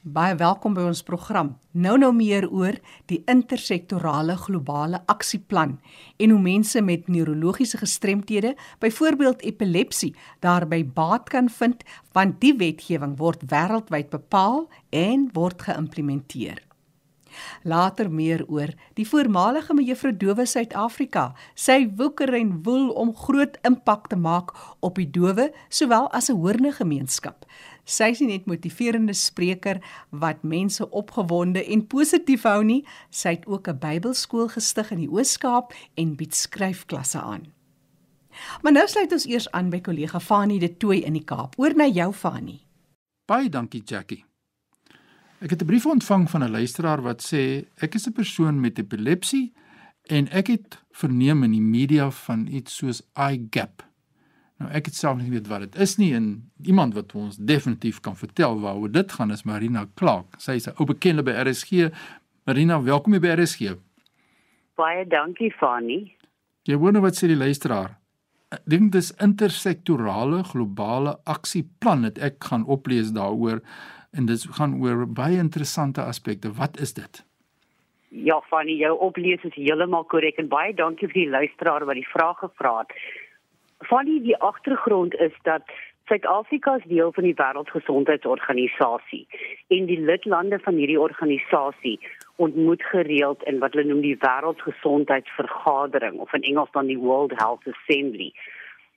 Baie welkom by ons program. Nou nou meer oor die intersektorale globale aksieplan en hoe mense met neurologiese gestremthede, byvoorbeeld epilepsie, daarby baat kan vind want die wetgewing word wêreldwyd bepaal en word geïmplementeer. Later meer oor die voormalige mevrou Dowe Suid-Afrika. Sy woeker en woel om groot impak te maak op die dowe sowel as 'n hoorne gemeenskap. Sy is nie net motiverende spreker wat mense opgewonde en positief hou nie, sy het ook 'n Bybelskool gestig in die Oos-Kaap en bied skryfklasse aan. Maar nou sluit ons eers aan by kollega Fanie de Tooi in die Kaap. Oor na jou Fanie. Baie dankie Jackie. Ek het 'n brief ontvang van 'n luisteraar wat sê ek is 'n persoon met epilepsie en ek het verneem in die media van iets soos eye gap. Nou ek het self nie weet wat dit is nie en iemand wat ons definitief kan vertel waaroor dit gaan is Marina Clark. Sy is 'n ou bekende by RSG. Marina, welkom hier by RSG. Baie dankie Fanny. Jy hoor nou wat sê die luisteraar. Ek dink dis intersektorale globale aksieplan wat ek gaan oplees daaroor en dit gaan oor baie interessante aspekte. Wat is dit? Ja, Fanny, jou oplees is heeltemal korrek en baie dankie vir die luisteraar wat die vraag gevra het. Van die, die agtergrond is dat Suid-Afrika is deel van die Wêreldgesondheidsorganisasie en die lidlande van hierdie organisasie ontmoet gereeld in wat hulle noem die Wêreldgesondheidsvergadering of in Engels dan die World Health Assembly.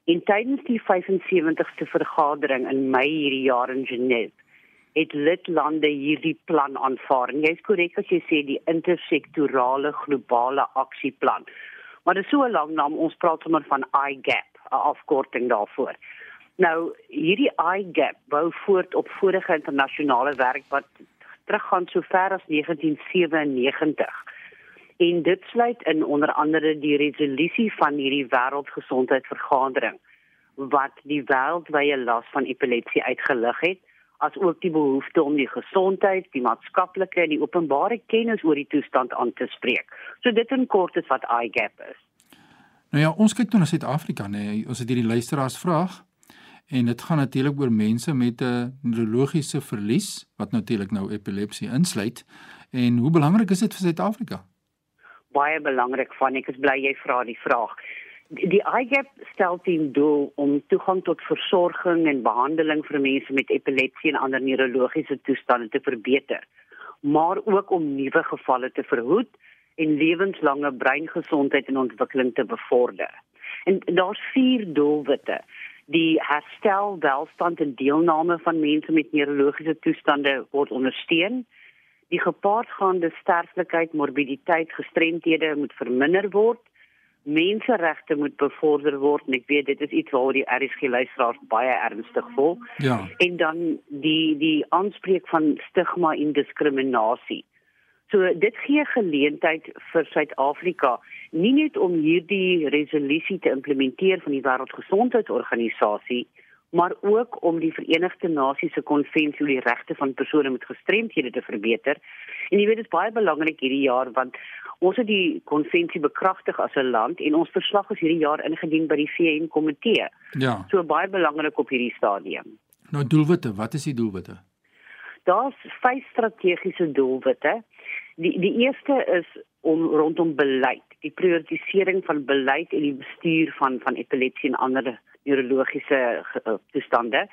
In tydens die 75ste vergadering in Mei hierdie jaar in Genève het lidlande hierdie plan aanvaar. En jy's korrek as jy sê die intersektorale globale aksieplan. Maar dit is so 'n lang naam, ons praat sommer van IGAP 'n afkorting daarvoor. Nou hierdie iGap bou voort op vorige internasionale werk wat teruggaan so ver as 1997. En dit sluit in onder andere die resolusie van hierdie wêreldgesondheidsvergadering wat die wêreldwye las van epilepsie uitgelig het as ook die behoefte om die gesondheid, die maatskaplike en die openbare kennis oor die toestand aan te spreek. So dit in kort is wat iGap is. Nou ja, ons kyk toe na Suid-Afrika, nê. Nee. Ons het hierdie luisteraars vraag en dit gaan natuurlik oor mense met 'n neurologiese verlies wat natuurlik nou epilepsie insluit. En hoe belangrik is dit vir Suid-Afrika? Baie belangrik, van ek is bly jy vra die vraag. Die IGAP stel teen doel om toegang tot versorging en behandeling vir mense met epilepsie en ander neurologiese toestande te verbeter, maar ook om nuwe gevalle te verhoed en lewenslange breingesondheid en ontwikkeling te bevorder. En daar's vier doelwitte: die herstel, welstand en deelname van mense met neurologiese toestande word ondersteun. Die gepaardgaande sterflikheid, morbiditeit, gestremthede moet verminder word. Menseregte moet bevorder word en ek weet dit is iets waaroor die RSG luisteraars baie ernstig voel. Ja. En dan die die aanspreek van stigma en diskriminasie. So dit gee geleentheid vir Suid-Afrika nie net om hierdie resolusie te implementeer van die Wêreldgesondheidsorganisasie maar ook om die Verenigde Nasies se konvensie oor die regte van persone met gestremthede te verbeter. En jy weet dit is baie belangrik hierdie jaar want ons het die konvensie bekragtig as 'n land en ons verslag is hierdie jaar ingedien by die VN komitee. Ja. So baie belangrik op hierdie stadium. Nou doelwitte, wat is die doelwitte? Daar's vyf strategiese doelwitte. Die die eerste is om rondom beleid, die prioritisering van beleid en die bestuur van van epilepsie en ander neurologiese uh, toestande.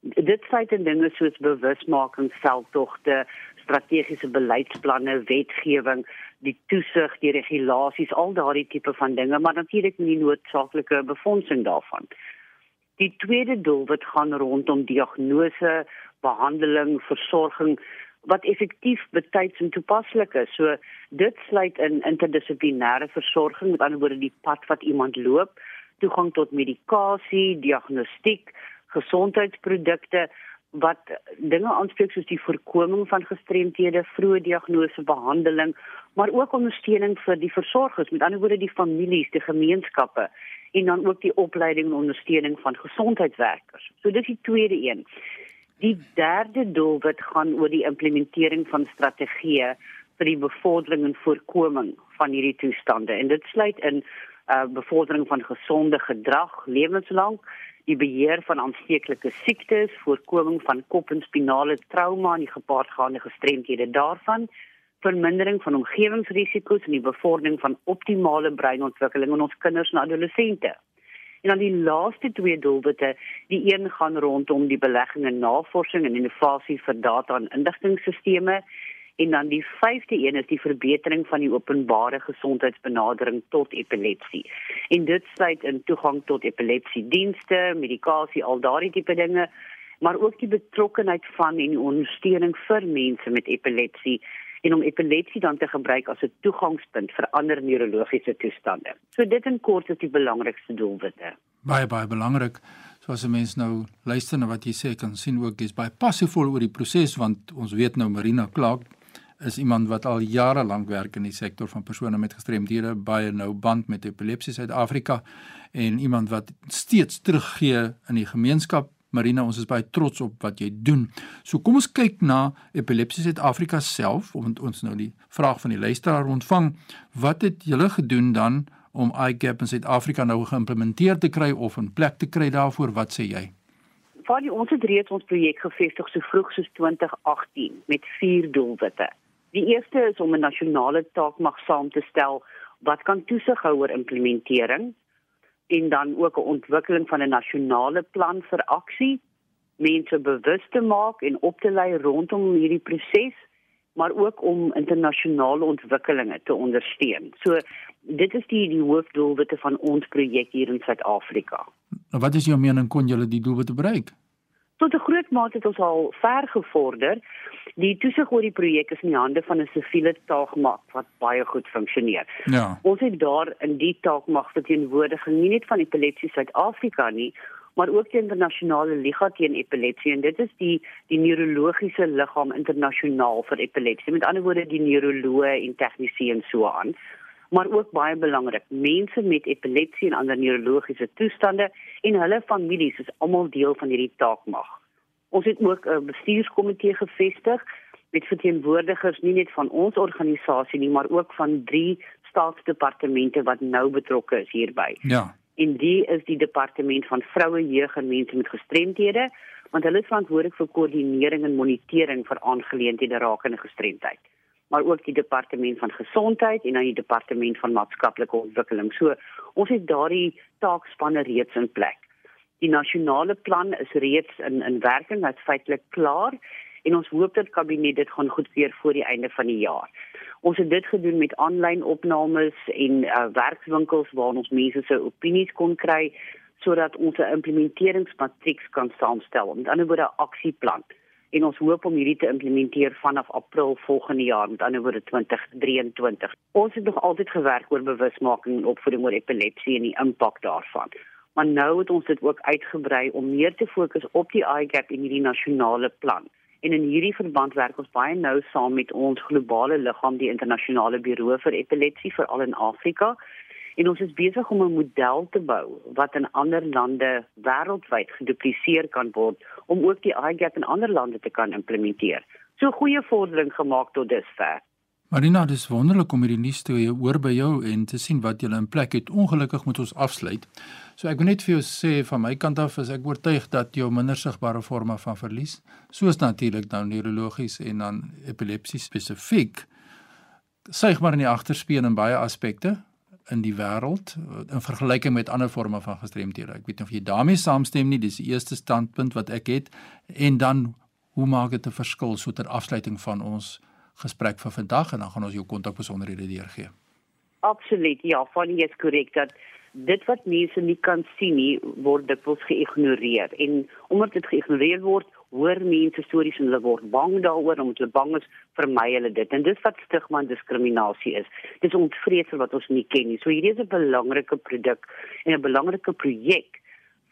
Dit sluit in dinge soos bewusmaking, veldtogte, strategiese beleidsplanne, wetgewing, die toesig, die regulasies, al daardie tipe van dinge, maar natuurlik nie noodsaaklike befondsing daarvan. Die tweede doel wat gaan rondom diagnose, behandeling, versorging wat effektief betyds en toepaslik is. So dit sluit in interdissiplinêre versorging, met ander woorde die pad wat iemand loop, toegang tot medikasie, diagnostiek, gesondheidsprodukte wat dinge aanspreek soos die voorkoming van gestremthede, vroeë diagnose, behandeling, maar ook ondersteuning vir die versorgers, met ander woorde die families, die gemeenskappe en dan ook die opleiding en ondersteuning van gesondheidswerkers. So dis die tweede een. Die derde doel wat gaan oor die implementering van strategieë vir die bevordering en voorkoming van hierdie toestande en dit sluit in uh bevordering van gesonde gedrag lewenslank die beheer van aansteeklike siektes, voorkoming van kop- en spinale trauma en die gepaardgaande gestremdhede daarvan, vermindering van omgewingsrisiko's en die bevordering van optimale breinontwikkeling in ons kinders en adolessente. En dan die laaste twee doelwitte, die een gaan rondom die belegging in navorsing en innovasie vir data en inligtingstelsels en dan die vyfde een is die verbetering van die openbare gesondheidsbenadering tot epilepsie. En dit sluit in toegang tot epilepsiedienste, medikasie, al daardie tipe dinge, maar ook die betrokkenheid van en die ondersteuning vir mense met epilepsie en om epilepsie dan te gebruik as 'n toegangspunt vir ander neurologiese toestande. So dit in kort is die belangrikste doelwitte. Baie baie belangrik. So as 'n mens nou luister na wat jy sê, kan sien ook dis baie passievol oor die proses want ons weet nou Marina Clark is iemand wat al jare lank werk in die sektor van persone met gestremdhede, baie nou band met epilepsie Suid-Afrika en iemand wat steeds teruggee in die gemeenskap Marina, ons is baie trots op wat jy doen. So kom ons kyk na Epilepsie Suid-Afrika self, want ons nou die vraag van die luisteraar ontvang. Wat het julle gedoen dan om iGap in Suid-Afrika nou geïmplementeer te kry of 'n plek te kry daarvoor? Wat sê jy? Vir die ons het reeds ons projek gevestig so vroeg soos 2018 met vier doelwitte. Die eerste is om 'n nasionale taakmag saam te stel wat kan toesig hou oor implementering en dan ook 'n ontwikkeling van 'n nasionale plan vir aksie mense bewus te maak en op te lei rondom hierdie proses maar ook om internasionale ontwikkelinge te ondersteun. So dit is die die hoofdoelwitte van ons projek hier in Suid-Afrika. Nou wat is jou mening kon julle die doelwitte bereik? Tot 'n groot mate het ons al ver gevorder. Die toesig oor die projek is in die hande van 'n siviele taakmag wat baie goed funksioneer. Ja. Ons het daar in die taakmag verteenwoordiging nie net van Epilepsie Suid-Afrika nie, maar ook die internasionale liga teen epilepsie en dit is die die neurologiese liggaam internasionaal vir epilepsie. Met ander woorde die neuroloë en tegnisië en so aan. Maar ook baie belangrik, mense met epilepsie en ander neurologiese toestande en hulle families is almal deel van hierdie taakmag. Ons het ook 'n bestuurskomitee gevestig met verteenwoordigers nie net van ons organisasie nie, maar ook van drie staatsdepartemente wat nou betrokke is hierby. Ja. En die is die departement van vroue, jeug en mense met gestremthede, want hulle is verantwoordelik vir koördinering en monitering vir aangeleenthede rakende gestremdheid. Maar ook die departement van gesondheid en dan die departement van maatskaplike ontwikkeling. So ons het daardie taakspanne reeds in plek. Die nasionale plan is reeds in in werking, dit is feitelik klaar en ons hoop dat kabinet dit gaan goedkeur voor die einde van die jaar. Ons het dit gedoen met aanlyn opnames en uh, werkswinkels waar ons mense se opinies kon kry sodat ons 'n implementeringsmatrieks kan saamstel, ander woorde 'n aksieplan. En ons hoop om hierdie te implementeer vanaf April volgende jaar, met ander woorde 2023. Ons het nog altyd gewerk oor bewusmaking en opvoeding oor epilepsie en die impak daarvan maar nou het ons dit ook uitgebrei om meer te fokus op die iGap in hierdie nasionale plan. En in hierdie verband werk ons baie nou saam met ons globale liggaam, die internasionale buro vir epilepsie veral in Afrika. En ons is besig om 'n model te bou wat in ander lande wêreldwyd gedupliseer kan word om ook die iGap in ander lande te kan implementeer. So goeie vordering gemaak tot dusver. Marina, dis wonderlik om hierdie nuus te hoor by jou en te sien wat jy in plek het. Ongelukkig moet ons afsluit. So ek wil net vir jou sê van my kant af is ek oortuig dat jou minder sigbare forme van verlies, soos natuurlik nou neurologies en dan epilepsie spesifiek, suig maar in die agterspieën in baie aspekte in die wêreld in vergelyking met ander forme van gestremdhede. Ek weet nie of jy daarmee saamstem nie, dis die eerste standpunt wat ek het en dan hoe maak dit 'n verskil so ter afsluiting van ons gesprek vir vandag en dan gaan ons jou kontakbesonderhede deurgee. Absoluut. Ja, van jy is korrek dat dit wat mense nie kan sien nie word dikwels geïgnoreer en omdat dit geïgnoreer word, hoor mense stories en hulle word bang daaroor omdat hulle bang is vermy hulle dit. En dis wat stigma en diskriminasie is. Dis ontvreesel wat ons nie ken nie. So hierdie is 'n belangrike produk en 'n belangrike projek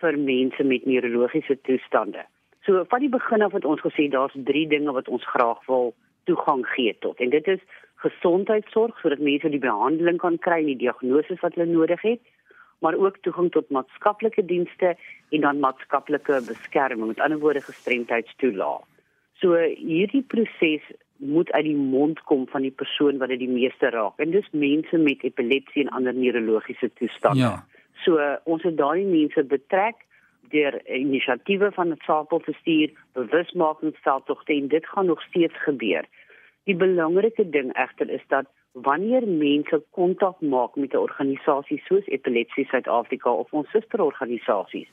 vir mense met neurologiese toestande. So van die begin af het ons gesê daar's 3 dinge wat ons graag wil toegang gee tot. En dit is gesondheidsorg sodat mense die behandeling kan kry en die diagnose wat hulle nodig het, maar ook toegang tot maatskaplike dienste en dan maatskaplike beskerming, met ander woorde gestremdheidstoelaag. So hierdie proses moet uit die mond kom van die persoon wat dit die meeste raak. En dis mense met epilepsie en ander neurologiese toestande. Ja. So ons het daai mense betrek deur inisiatiewe van die sakelbestuur, bewusmakingsveldtogte en dit gaan nog steeds gebeur. Die belangrike ding egter is dat wanneer mense kontak maak met 'n organisasie soos Epilepsie Suid-Afrika of ons susterorganisasies,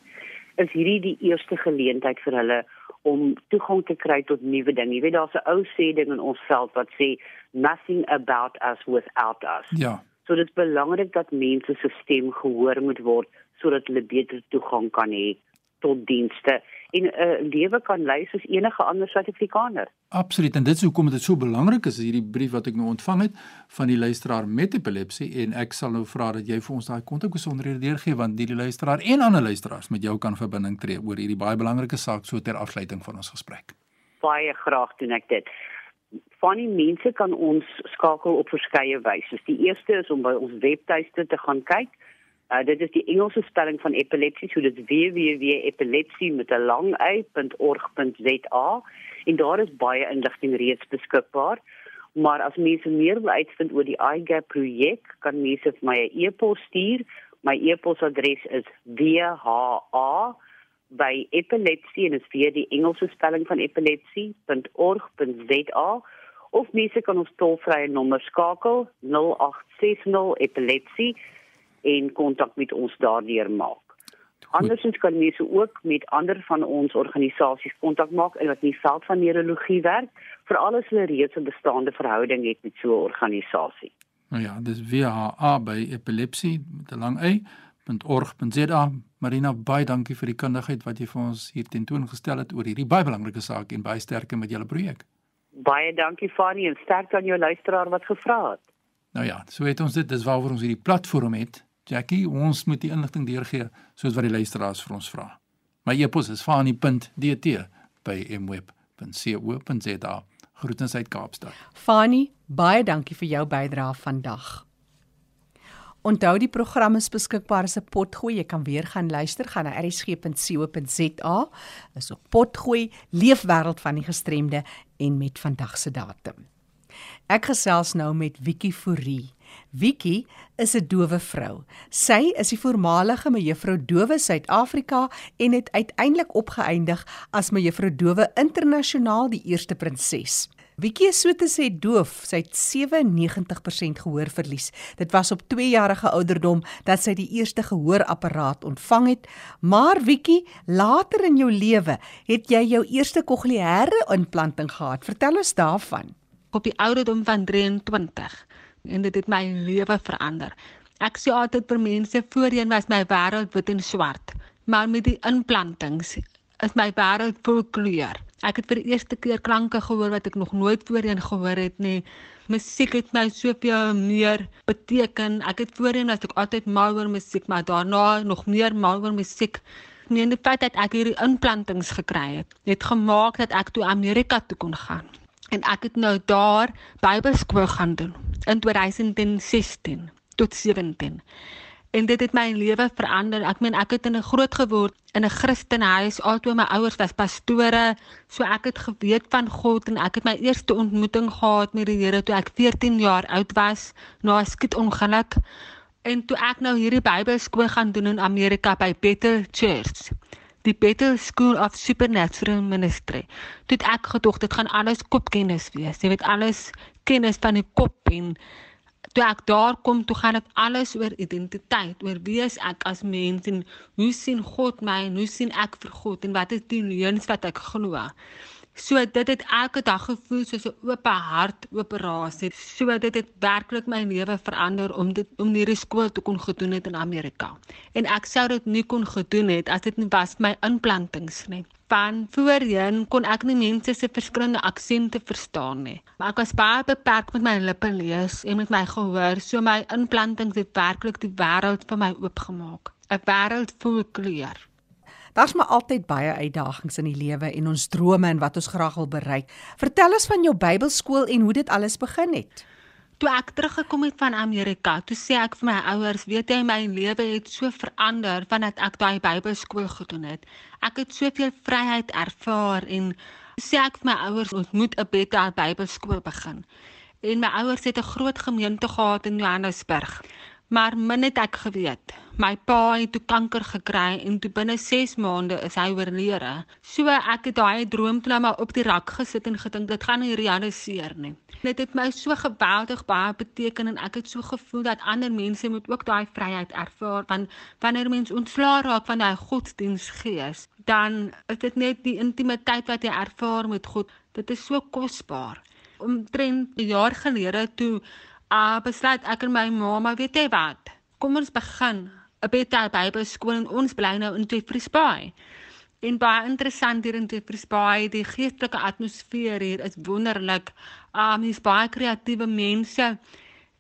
is hierdie die eerste geleentheid vir hulle om toegang te kry tot nuwe dinge. Jy weet daar's 'n ou sê ding in ons veld wat sê nothing about us without us. Ja. So dit is belangrik dat mense se stem gehoor moet word sodat hulle beter toegang kan hê tot dienste en 'n uh, lewe kan lei soos enige ander Suid-Afrikaner. Absoluut en dit is hoekom dit so belangrik is hierdie brief wat ek nou ontvang het van die luisteraar met epilepsie en ek sal nou vra dat jy vir ons daai kontakbesonderhede deurgee want die luisteraar en ander luisteraars met jou kan verbinding tree oor hierdie baie belangrike saak so ter afsluiting van ons gesprek. Baie graag doen ek dit. Van die mense kan ons skakel op verskeie wyse. Die eerste is om by ons webtuiste te gaan kyk Uh, dit is die Engelse spelling van epilepsie, so dit is www.epilepsie met 'n lang y.org.za en daar is baie inligting reeds beskikbaar. Maar as mense meer wil uitvind oor die iGap projek, kan mense vir my 'n e-pos stuur. My e-posadres is wha by epilepsie en dit is vir die Engelse spelling van epilepsie.org.za of mense kan ons tolvrye nommer skakel 0860 epilepsie en kontak met ons daardeur maak. Andersins kan mense ook met ander van ons organisasies kontak maak wat in die veld van neurologie werk, veral as hulle reeds 'n bestaande verhouding het met so 'n organisasie. Nou ja, dis WHA by epilepsie met 'n lang y .org.za Marina baie dankie vir die kundigheid wat jy vir ons hier tentoongestel het oor hierdie baie belangrike saak en baie sterkte met julle projek. Baie dankie Fanny en sterkte aan jou luisteraar wat gevra het. Nou ja, so het ons dit dis waaroor ons hierdie platform het Jackie, ons moet die inligting deurgee soos wat die luisteraars vir ons vra. My e-pos is fani.dt by mweb.co.za. Groetens uit Kaapstad. Fani, baie dankie vir jou bydrae vandag. Onthou die program is beskikbaar as 'n potgooi. Jy kan weer gaan luister, gaan na rsg.co.za. Is op potgooi leefwêreld van die gestremde en met vandag se datum. Ek gesels nou met Wiki Fourie. Wiki is 'n dowe vrou. Sy is die voormalige mevrou Dowe Suid-Afrika en het uiteindelik opgeëindig as mevrou Dowe internasionaal die eerste prinses. Wiki is so te sê doof. Sy het 97% gehoorverlies. Dit was op 2 jarige ouderdom dat sy die eerste gehoorapparaat ontvang het. Maar Wiki, later in jou lewe het jy jou eerste kokleaire implanting gehad. Vertel ons daarvan. Op die ouderdom van 23 en dit het my lewe verander. Ek sê altyd vir mense voorheen was my wêreld wit en swart, maar met die implantings is my wêreld vol kleur. Ek het vir die eerste keer klanke gehoor wat ek nog nooit voorheen gehoor het nie. Musiek het my soveel meer beteken. Ek het voorheen was ek altyd mal oor musiek, maar daarna nog meer mal oor musiek. Nee, die feit dat ek hierdie implantings gekry het, het gemaak dat ek toe Amerika toe kon gaan en ek het nou daar Bybelskool gaan doen in 2016 tot 17. En dit het my lewe verander. Ek meen ek het in 'n groot geword in 'n Christenhuis. Altoe my ouers was pastore, so ek het geweet van God en ek het my eerste ontmoeting gehad met die Here toe ek 14 jaar oud was na 'n skietongeluk. En toe ek nou hierdie Bybelskool gaan doen in Amerika by Bethel Church die Bethel School of Supernatural Ministry. Dit ek gedog dit gaan alles kopkennis wees. Jy weet alles kennis van die kop en toe ek daar kom, toe gaan dit alles oor identiteit, oor wie is ek as mens en hoe sien God my en hoe sien ek vir God en wat is die leuns wat ek glo. So dit het elke dag gevoel soos 'n oop hart operasie. So dit het werklik my lewe verander om dit om hierdie skool te kon gedoen het in Amerika. En ek sou dit nie kon gedoen het as dit nie was my implantings nie. Van voorheen kon ek nie mense se verskillende aksente verstaan nie. Maar ek was baie beperk met my lippe lees en met my gehoor, so my implantings het werklik die wêreld vir my oopgemaak. 'n Wêreld vol kleur. Daar's maar altyd baie uitdagings in die lewe en ons drome en wat ons graag wil bereik. Vertel ons van jou Bybelskool en hoe dit alles begin het. Toe ek teruggekom het van Amerika, toe sê ek vir my ouers, weet jy my lewe het so verander vandat ek daai Bybelskool gedoen het. Ek het soveel vryheid ervaar en sê ek vir my ouers ons moet 'n beter Bybelskool begin. En my ouers het 'n groot gemeente gehad in Johannesburg. Maar min het ek geweet. My pa het toe kanker gekry en toe binne 6 maande is hy oorlede. So ek het daai droom toe nou maar op die rak gesit en gedink dit gaan nie realiseer nie. Dit het my so geweldig baie beteken en ek het so gevoel dat ander mense moet ook daai vryheid ervaar want wanneer mens ontslaa raak van daai godsdiensgees, dan is dit net die intimiteit wat jy ervaar met God. Dit is so kosbaar. Omtrent 'n jaar gelede toe uh, besluit ek en my ma, maar weet jy wat? Kom ons begin 'n Bethel Bybelskool en ons bly nou in Jeffreys Bay. En baie interessant hier in Jeffreys Bay, die geestelike atmosfeer hier is wonderlik. Um hier's baie kreatiewe mense.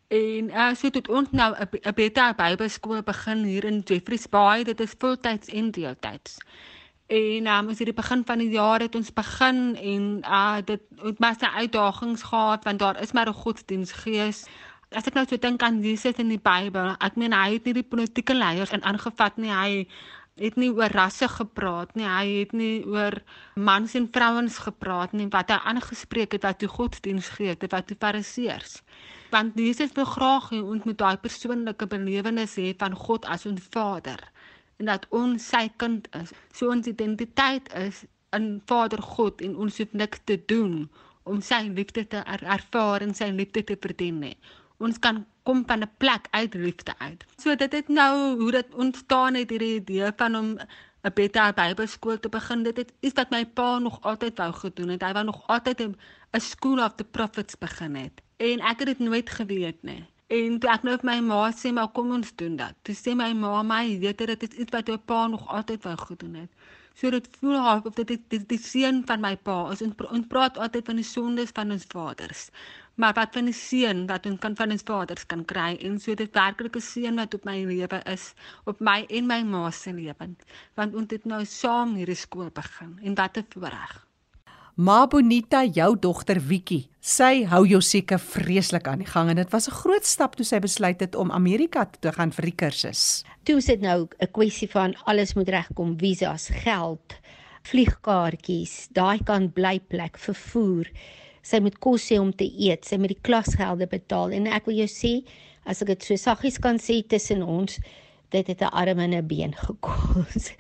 En uh, so het ons nou 'n Bethel Bybelskool begin hier in Jeffreys Bay. Dit is voltyds en deeltyds. En um as dit die begin van die jaar het ons begin en uh dit het baie uitdagings gehad want daar is maar 'n godsdiensgees as ek nou so dink aan Jesus in die Bybel, ek meen hy het nie die politieke leiers in aangevat nie. Hy het nie oor rasse gepraat nie. Hy het nie oor mans en vrouens gepraat nie. Wat hy aangespreek het wat die godsdiens gee, dit wat die fariseërs. Want Jesus wil graag hê ons moet daai persoonlike belewenis hê van God as ons Vader en dat ons sy kind is. So ons identiteit is in Vader God en ons hoef niks te doen om sy liefde te er ervaar en sy liefde te verdien nie ons kan kom van 'n plek uit liefde uit. So dit het nou hoe dit ontstaan het hierdie idee van om 'n Bethel Bybelskool te begin. Dit het iets wat my pa nog altyd wou gedoen het. Hy wou nog altyd 'n School of the Prophets begin het. En ek het dit nooit geweet nie. En toe ek nou vir my ma sê, "Maar kom ons doen dit." Toe sê my ma, "My, weet jy dit is iets wat jou pa nog altyd wou gedoen het." So dit voel half of dit die, die, die seun van my pa is. Ons praat altyd van die sondes van ons vaders maar wat van die seën wat ons kan van ons vaders kan kry? En so dit werklike seën wat op my lewe is op my en my ma se lewens. Want ons het nou saam hierdie skool begin. En wat 'n voorreg. Ma Bonita, jou dogter Wiekie, sy hou jou seker vreeslik aan die gang. En dit was 'n groot stap toe sy besluit het om Amerika toe te gaan vir die kursus. Toe sit nou 'n kwessie van alles moet regkom, visas, geld, vliegkaartjies, daai kan blyplek, vervoer sy moet kos hê om te eet, sy moet die klasgelde betaal en ek wil jou sê as ek dit so saggies kan sê tussen ons dit het 'n arm en 'n been gekos.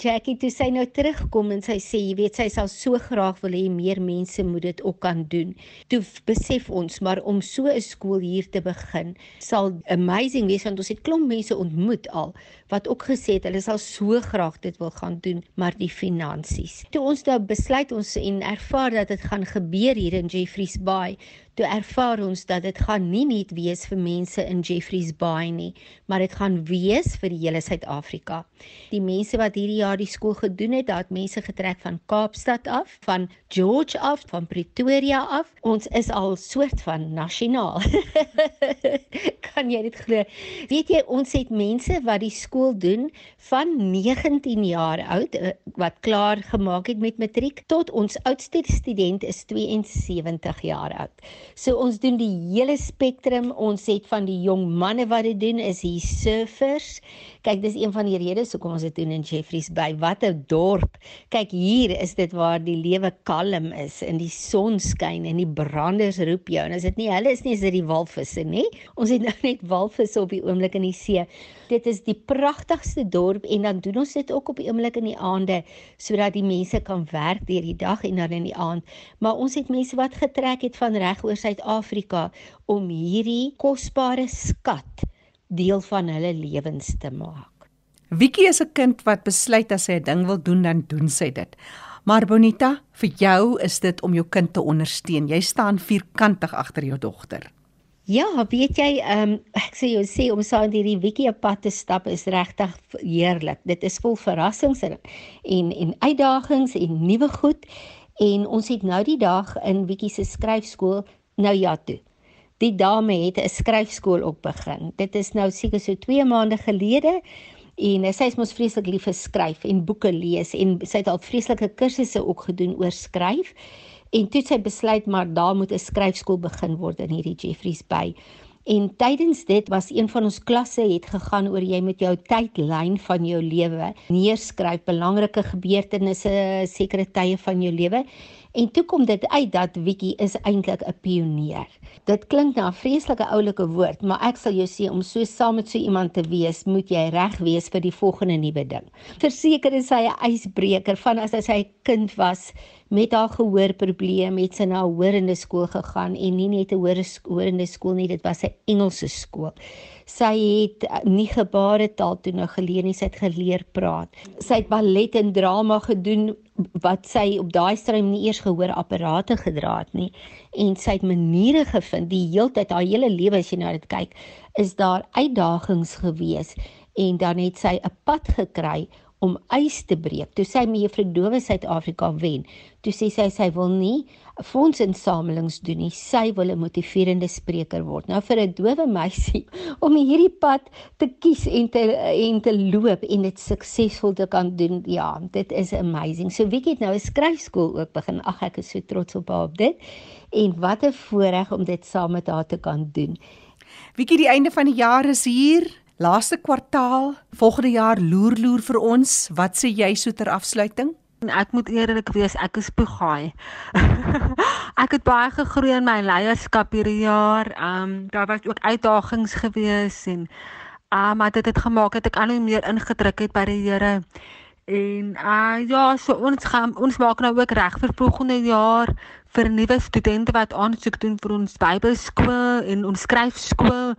Jackie toe sy nou terugkom en sy sê jy weet sy sal so graag wil hê meer mense moet dit ook kan doen. Toe besef ons maar om so 'n skool hier te begin sal amazing wees want ons het klomp mense ontmoet al wat ook gesê het hulle sal so graag dit wil gaan doen maar die finansies. Toe ons nou besluit ons en ervaar dat dit gaan gebeur hier in Jeffreys Bay toe ervaar ons dat dit gaan nie net wees vir mense in Jeffreys Bay nie, maar dit gaan wees vir die hele Suid-Afrika. Die mense wat hierdie jaar die skool gedoen het, daar het mense getrek van Kaapstad af, van George af, van Pretoria af. Ons is al soort van nasionaal. kan jy dit glo? Weet jy, ons het mense wat die skool doen van 19 jaar oud eh, wat klaar gemaak het met matriek tot ons oudste student is 72 jaar oud. So ons doen die hele spektrum. Ons het van die jong manne wat dit doen is hier surfers. Kyk, dis een van die redes hoekom ons dit doen in Jeffreys Bay. Wat 'n dorp. Kyk, hier is dit waar die lewe kalm is en die son skyn en die branders roep jou. En as dit nie hulle is nie, is dit die walvisse, nê? Ons het nou net walvisse op die oomblik in die see. Dit is die pragtigste dorp en dan doen ons dit ook op die oomblik in die aande sodat die mense kan werk deur die dag en dan in die aand. Maar ons het mense wat getrek het van reg oor Suid-Afrika om hierdie kosbare skat deel van hulle lewens te maak. Wiekie is 'n kind wat besluit as sy 'n ding wil doen dan doen sy dit. Maar Bonita, vir jou is dit om jou kind te ondersteun. Jy staan vierkantig agter jou dogter. Ja, weet jy, ehm um, ek sê jou sê om saam hierdie Wiekie pad te stap is regtig heerlik. Dit is vol verrassings en en, en uitdagings en nuwe goed. En ons het nou die dag in Wiekie se skryfskool nou ja toe. Die dame het 'n skryfskool op begin. Dit is nou seker so 2 maande gelede en sy is mos vreeslik lief vir skryf en boeke lees en sy het al vreeslike kursusse ook gedoen oor skryf. En toe sy besluit maar daar moet 'n skryfskool begin word in hierdie Jeffreys Bay. En tydens dit was een van ons klasse het gegaan oor jy met jou tydlyn van jou lewe neerskryf belangrike gebeurtenisse sekere tye van jou lewe En toe kom dit uit dat Wiki is eintlik 'n pionier. Dit klink na 'n vreeslike oulike woord, maar ek sal jou sê om so saam met so iemand te wees, moet jy reg wees vir die volgende nuwe ding. Verseker is hy 'n ysbreker van as hy 'n kind was met haar gehoorprobleem het sy na 'n hoërende skool gegaan en nie net 'n hoërende skool nie, dit was 'n Engelse skool. Sy het eh, nie gebaretaal toe nou geleer nie, sy het geleer praat. Sy het ballet en drama gedoen wat sy op daai stadium nie eers gehoor apparate gedra het nie en sy het maniere gevind die heeltyd haar hele lewe as jy nou dit kyk is daar uitdagings gewees en dan het sy 'n pad gekry om ys te breek. Toe sy mevrou Dowe Suid-Afrika wen, toe sê sy sy wil nie fondsinsamelings doen nie. Sy wil 'n motiverende spreker word. Nou vir 'n dowe meisie om hierdie pad te kies en te en te loop en dit suksesvol te kan doen, ja, dit is amazing. So wie het nou 'n skryfskool ook begin. Ag ek is so trots op haar op dit. En wat 'n voorreg om dit saam met haar te kan doen. Wiekie, die einde van die jaar is hier. Laaste kwartaal, volgende jaar loer loer vir ons. Wat sê jy so ter afsluiting? Ek moet eerlik wees, ek is poegaai. ek het baie gegroei in my leierskap hierdie jaar. Ehm um, daar was ook uitdagings gewees en ehm um, dit het gemaak dat ek al hoe meer ingedruk het by die Here. En uh ja, so ons gaan ons maak nou ook reg vir volgende jaar vir nuwe studente wat aansoek doen vir ons Bybelskool en ons skryfskool.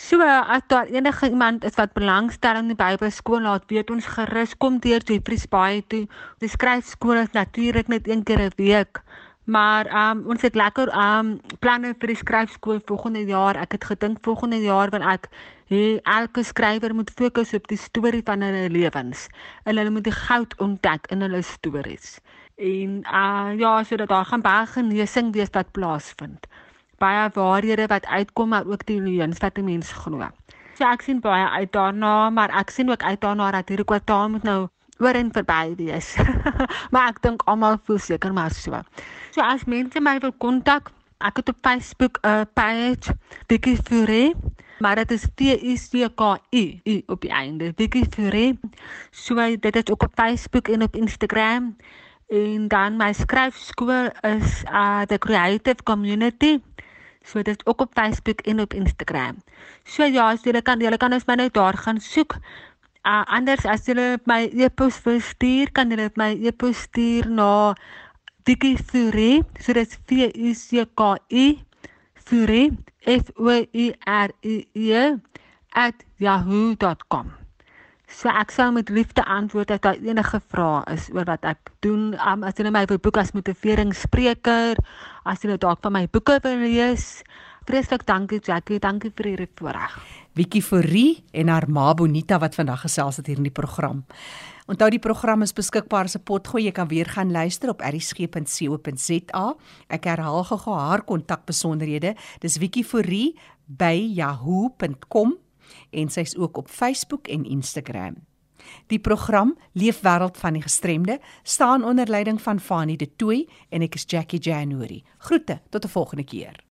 So as daar enige iemand is wat belangstel in die Bybelskool, laat weet ons gerus kom deur Jeffreys Bay toe. Die skryfskool is natuurlik net een keer 'n week. Maar um ons het lekker um planne vir die skryfskool volgende jaar. Ek het gedink volgende jaar wil ek hê elke skrywer moet fokus op die storie van hulle lewens. En hulle moet die goud ontdek in hulle stories. En uh ja, sodat daar gaan baie genesing wees wat plaasvind baie waarhede wat uitkom maar ook die leuns wat 'n mens glo. So ek sien baie uit daarna, maar ek sien ook uit daarna dat hierdie kwartaal moet nou oor en verby wees. maar ek dink almal voel seker maar so. So as mense my wil kontak, ek het op Facebook 'n uh, page, Dikkie Fure, maar dit is T I C K I op die einde. Dikkie Fure. So dit is ook op Facebook en op Instagram. En dan my skryfskool is uh the Creative Community. So dit is ook op Facebook en op Instagram. So ja, as julle kan julle kan ons my nou daar gaan soek. Uh anders as julle my e-pos wil stuur, kan julle my e-pos stuur na Dikifuri, so dit is V U C K I Furi F O U R I E @yahoo.com. So ek sal met liefde antwoord as daar enige vrae is oor wat ek doen. Um, as jy my wil boek as motiveringsspreker, as jy dalk van my boeke wil lees. Vreeslik dankie Jackie, dankie vir hierdie voorreg. Wiki Forrie en haar ma Bonita wat vandag gesels het hier in die program. Onthou die program is beskikbaar as 'n potgooi. Jy kan weer gaan luister op erisg.co.za. Ek herhaal gou haar kontakbesonderhede. Dis Wiki Forrie by yahoo.com en sy's ook op Facebook en Instagram. Die program Leefwêreld van die Gestremde staan onder leiding van Fanie De Tooy en ek is Jackie January. Groete tot 'n volgende keer.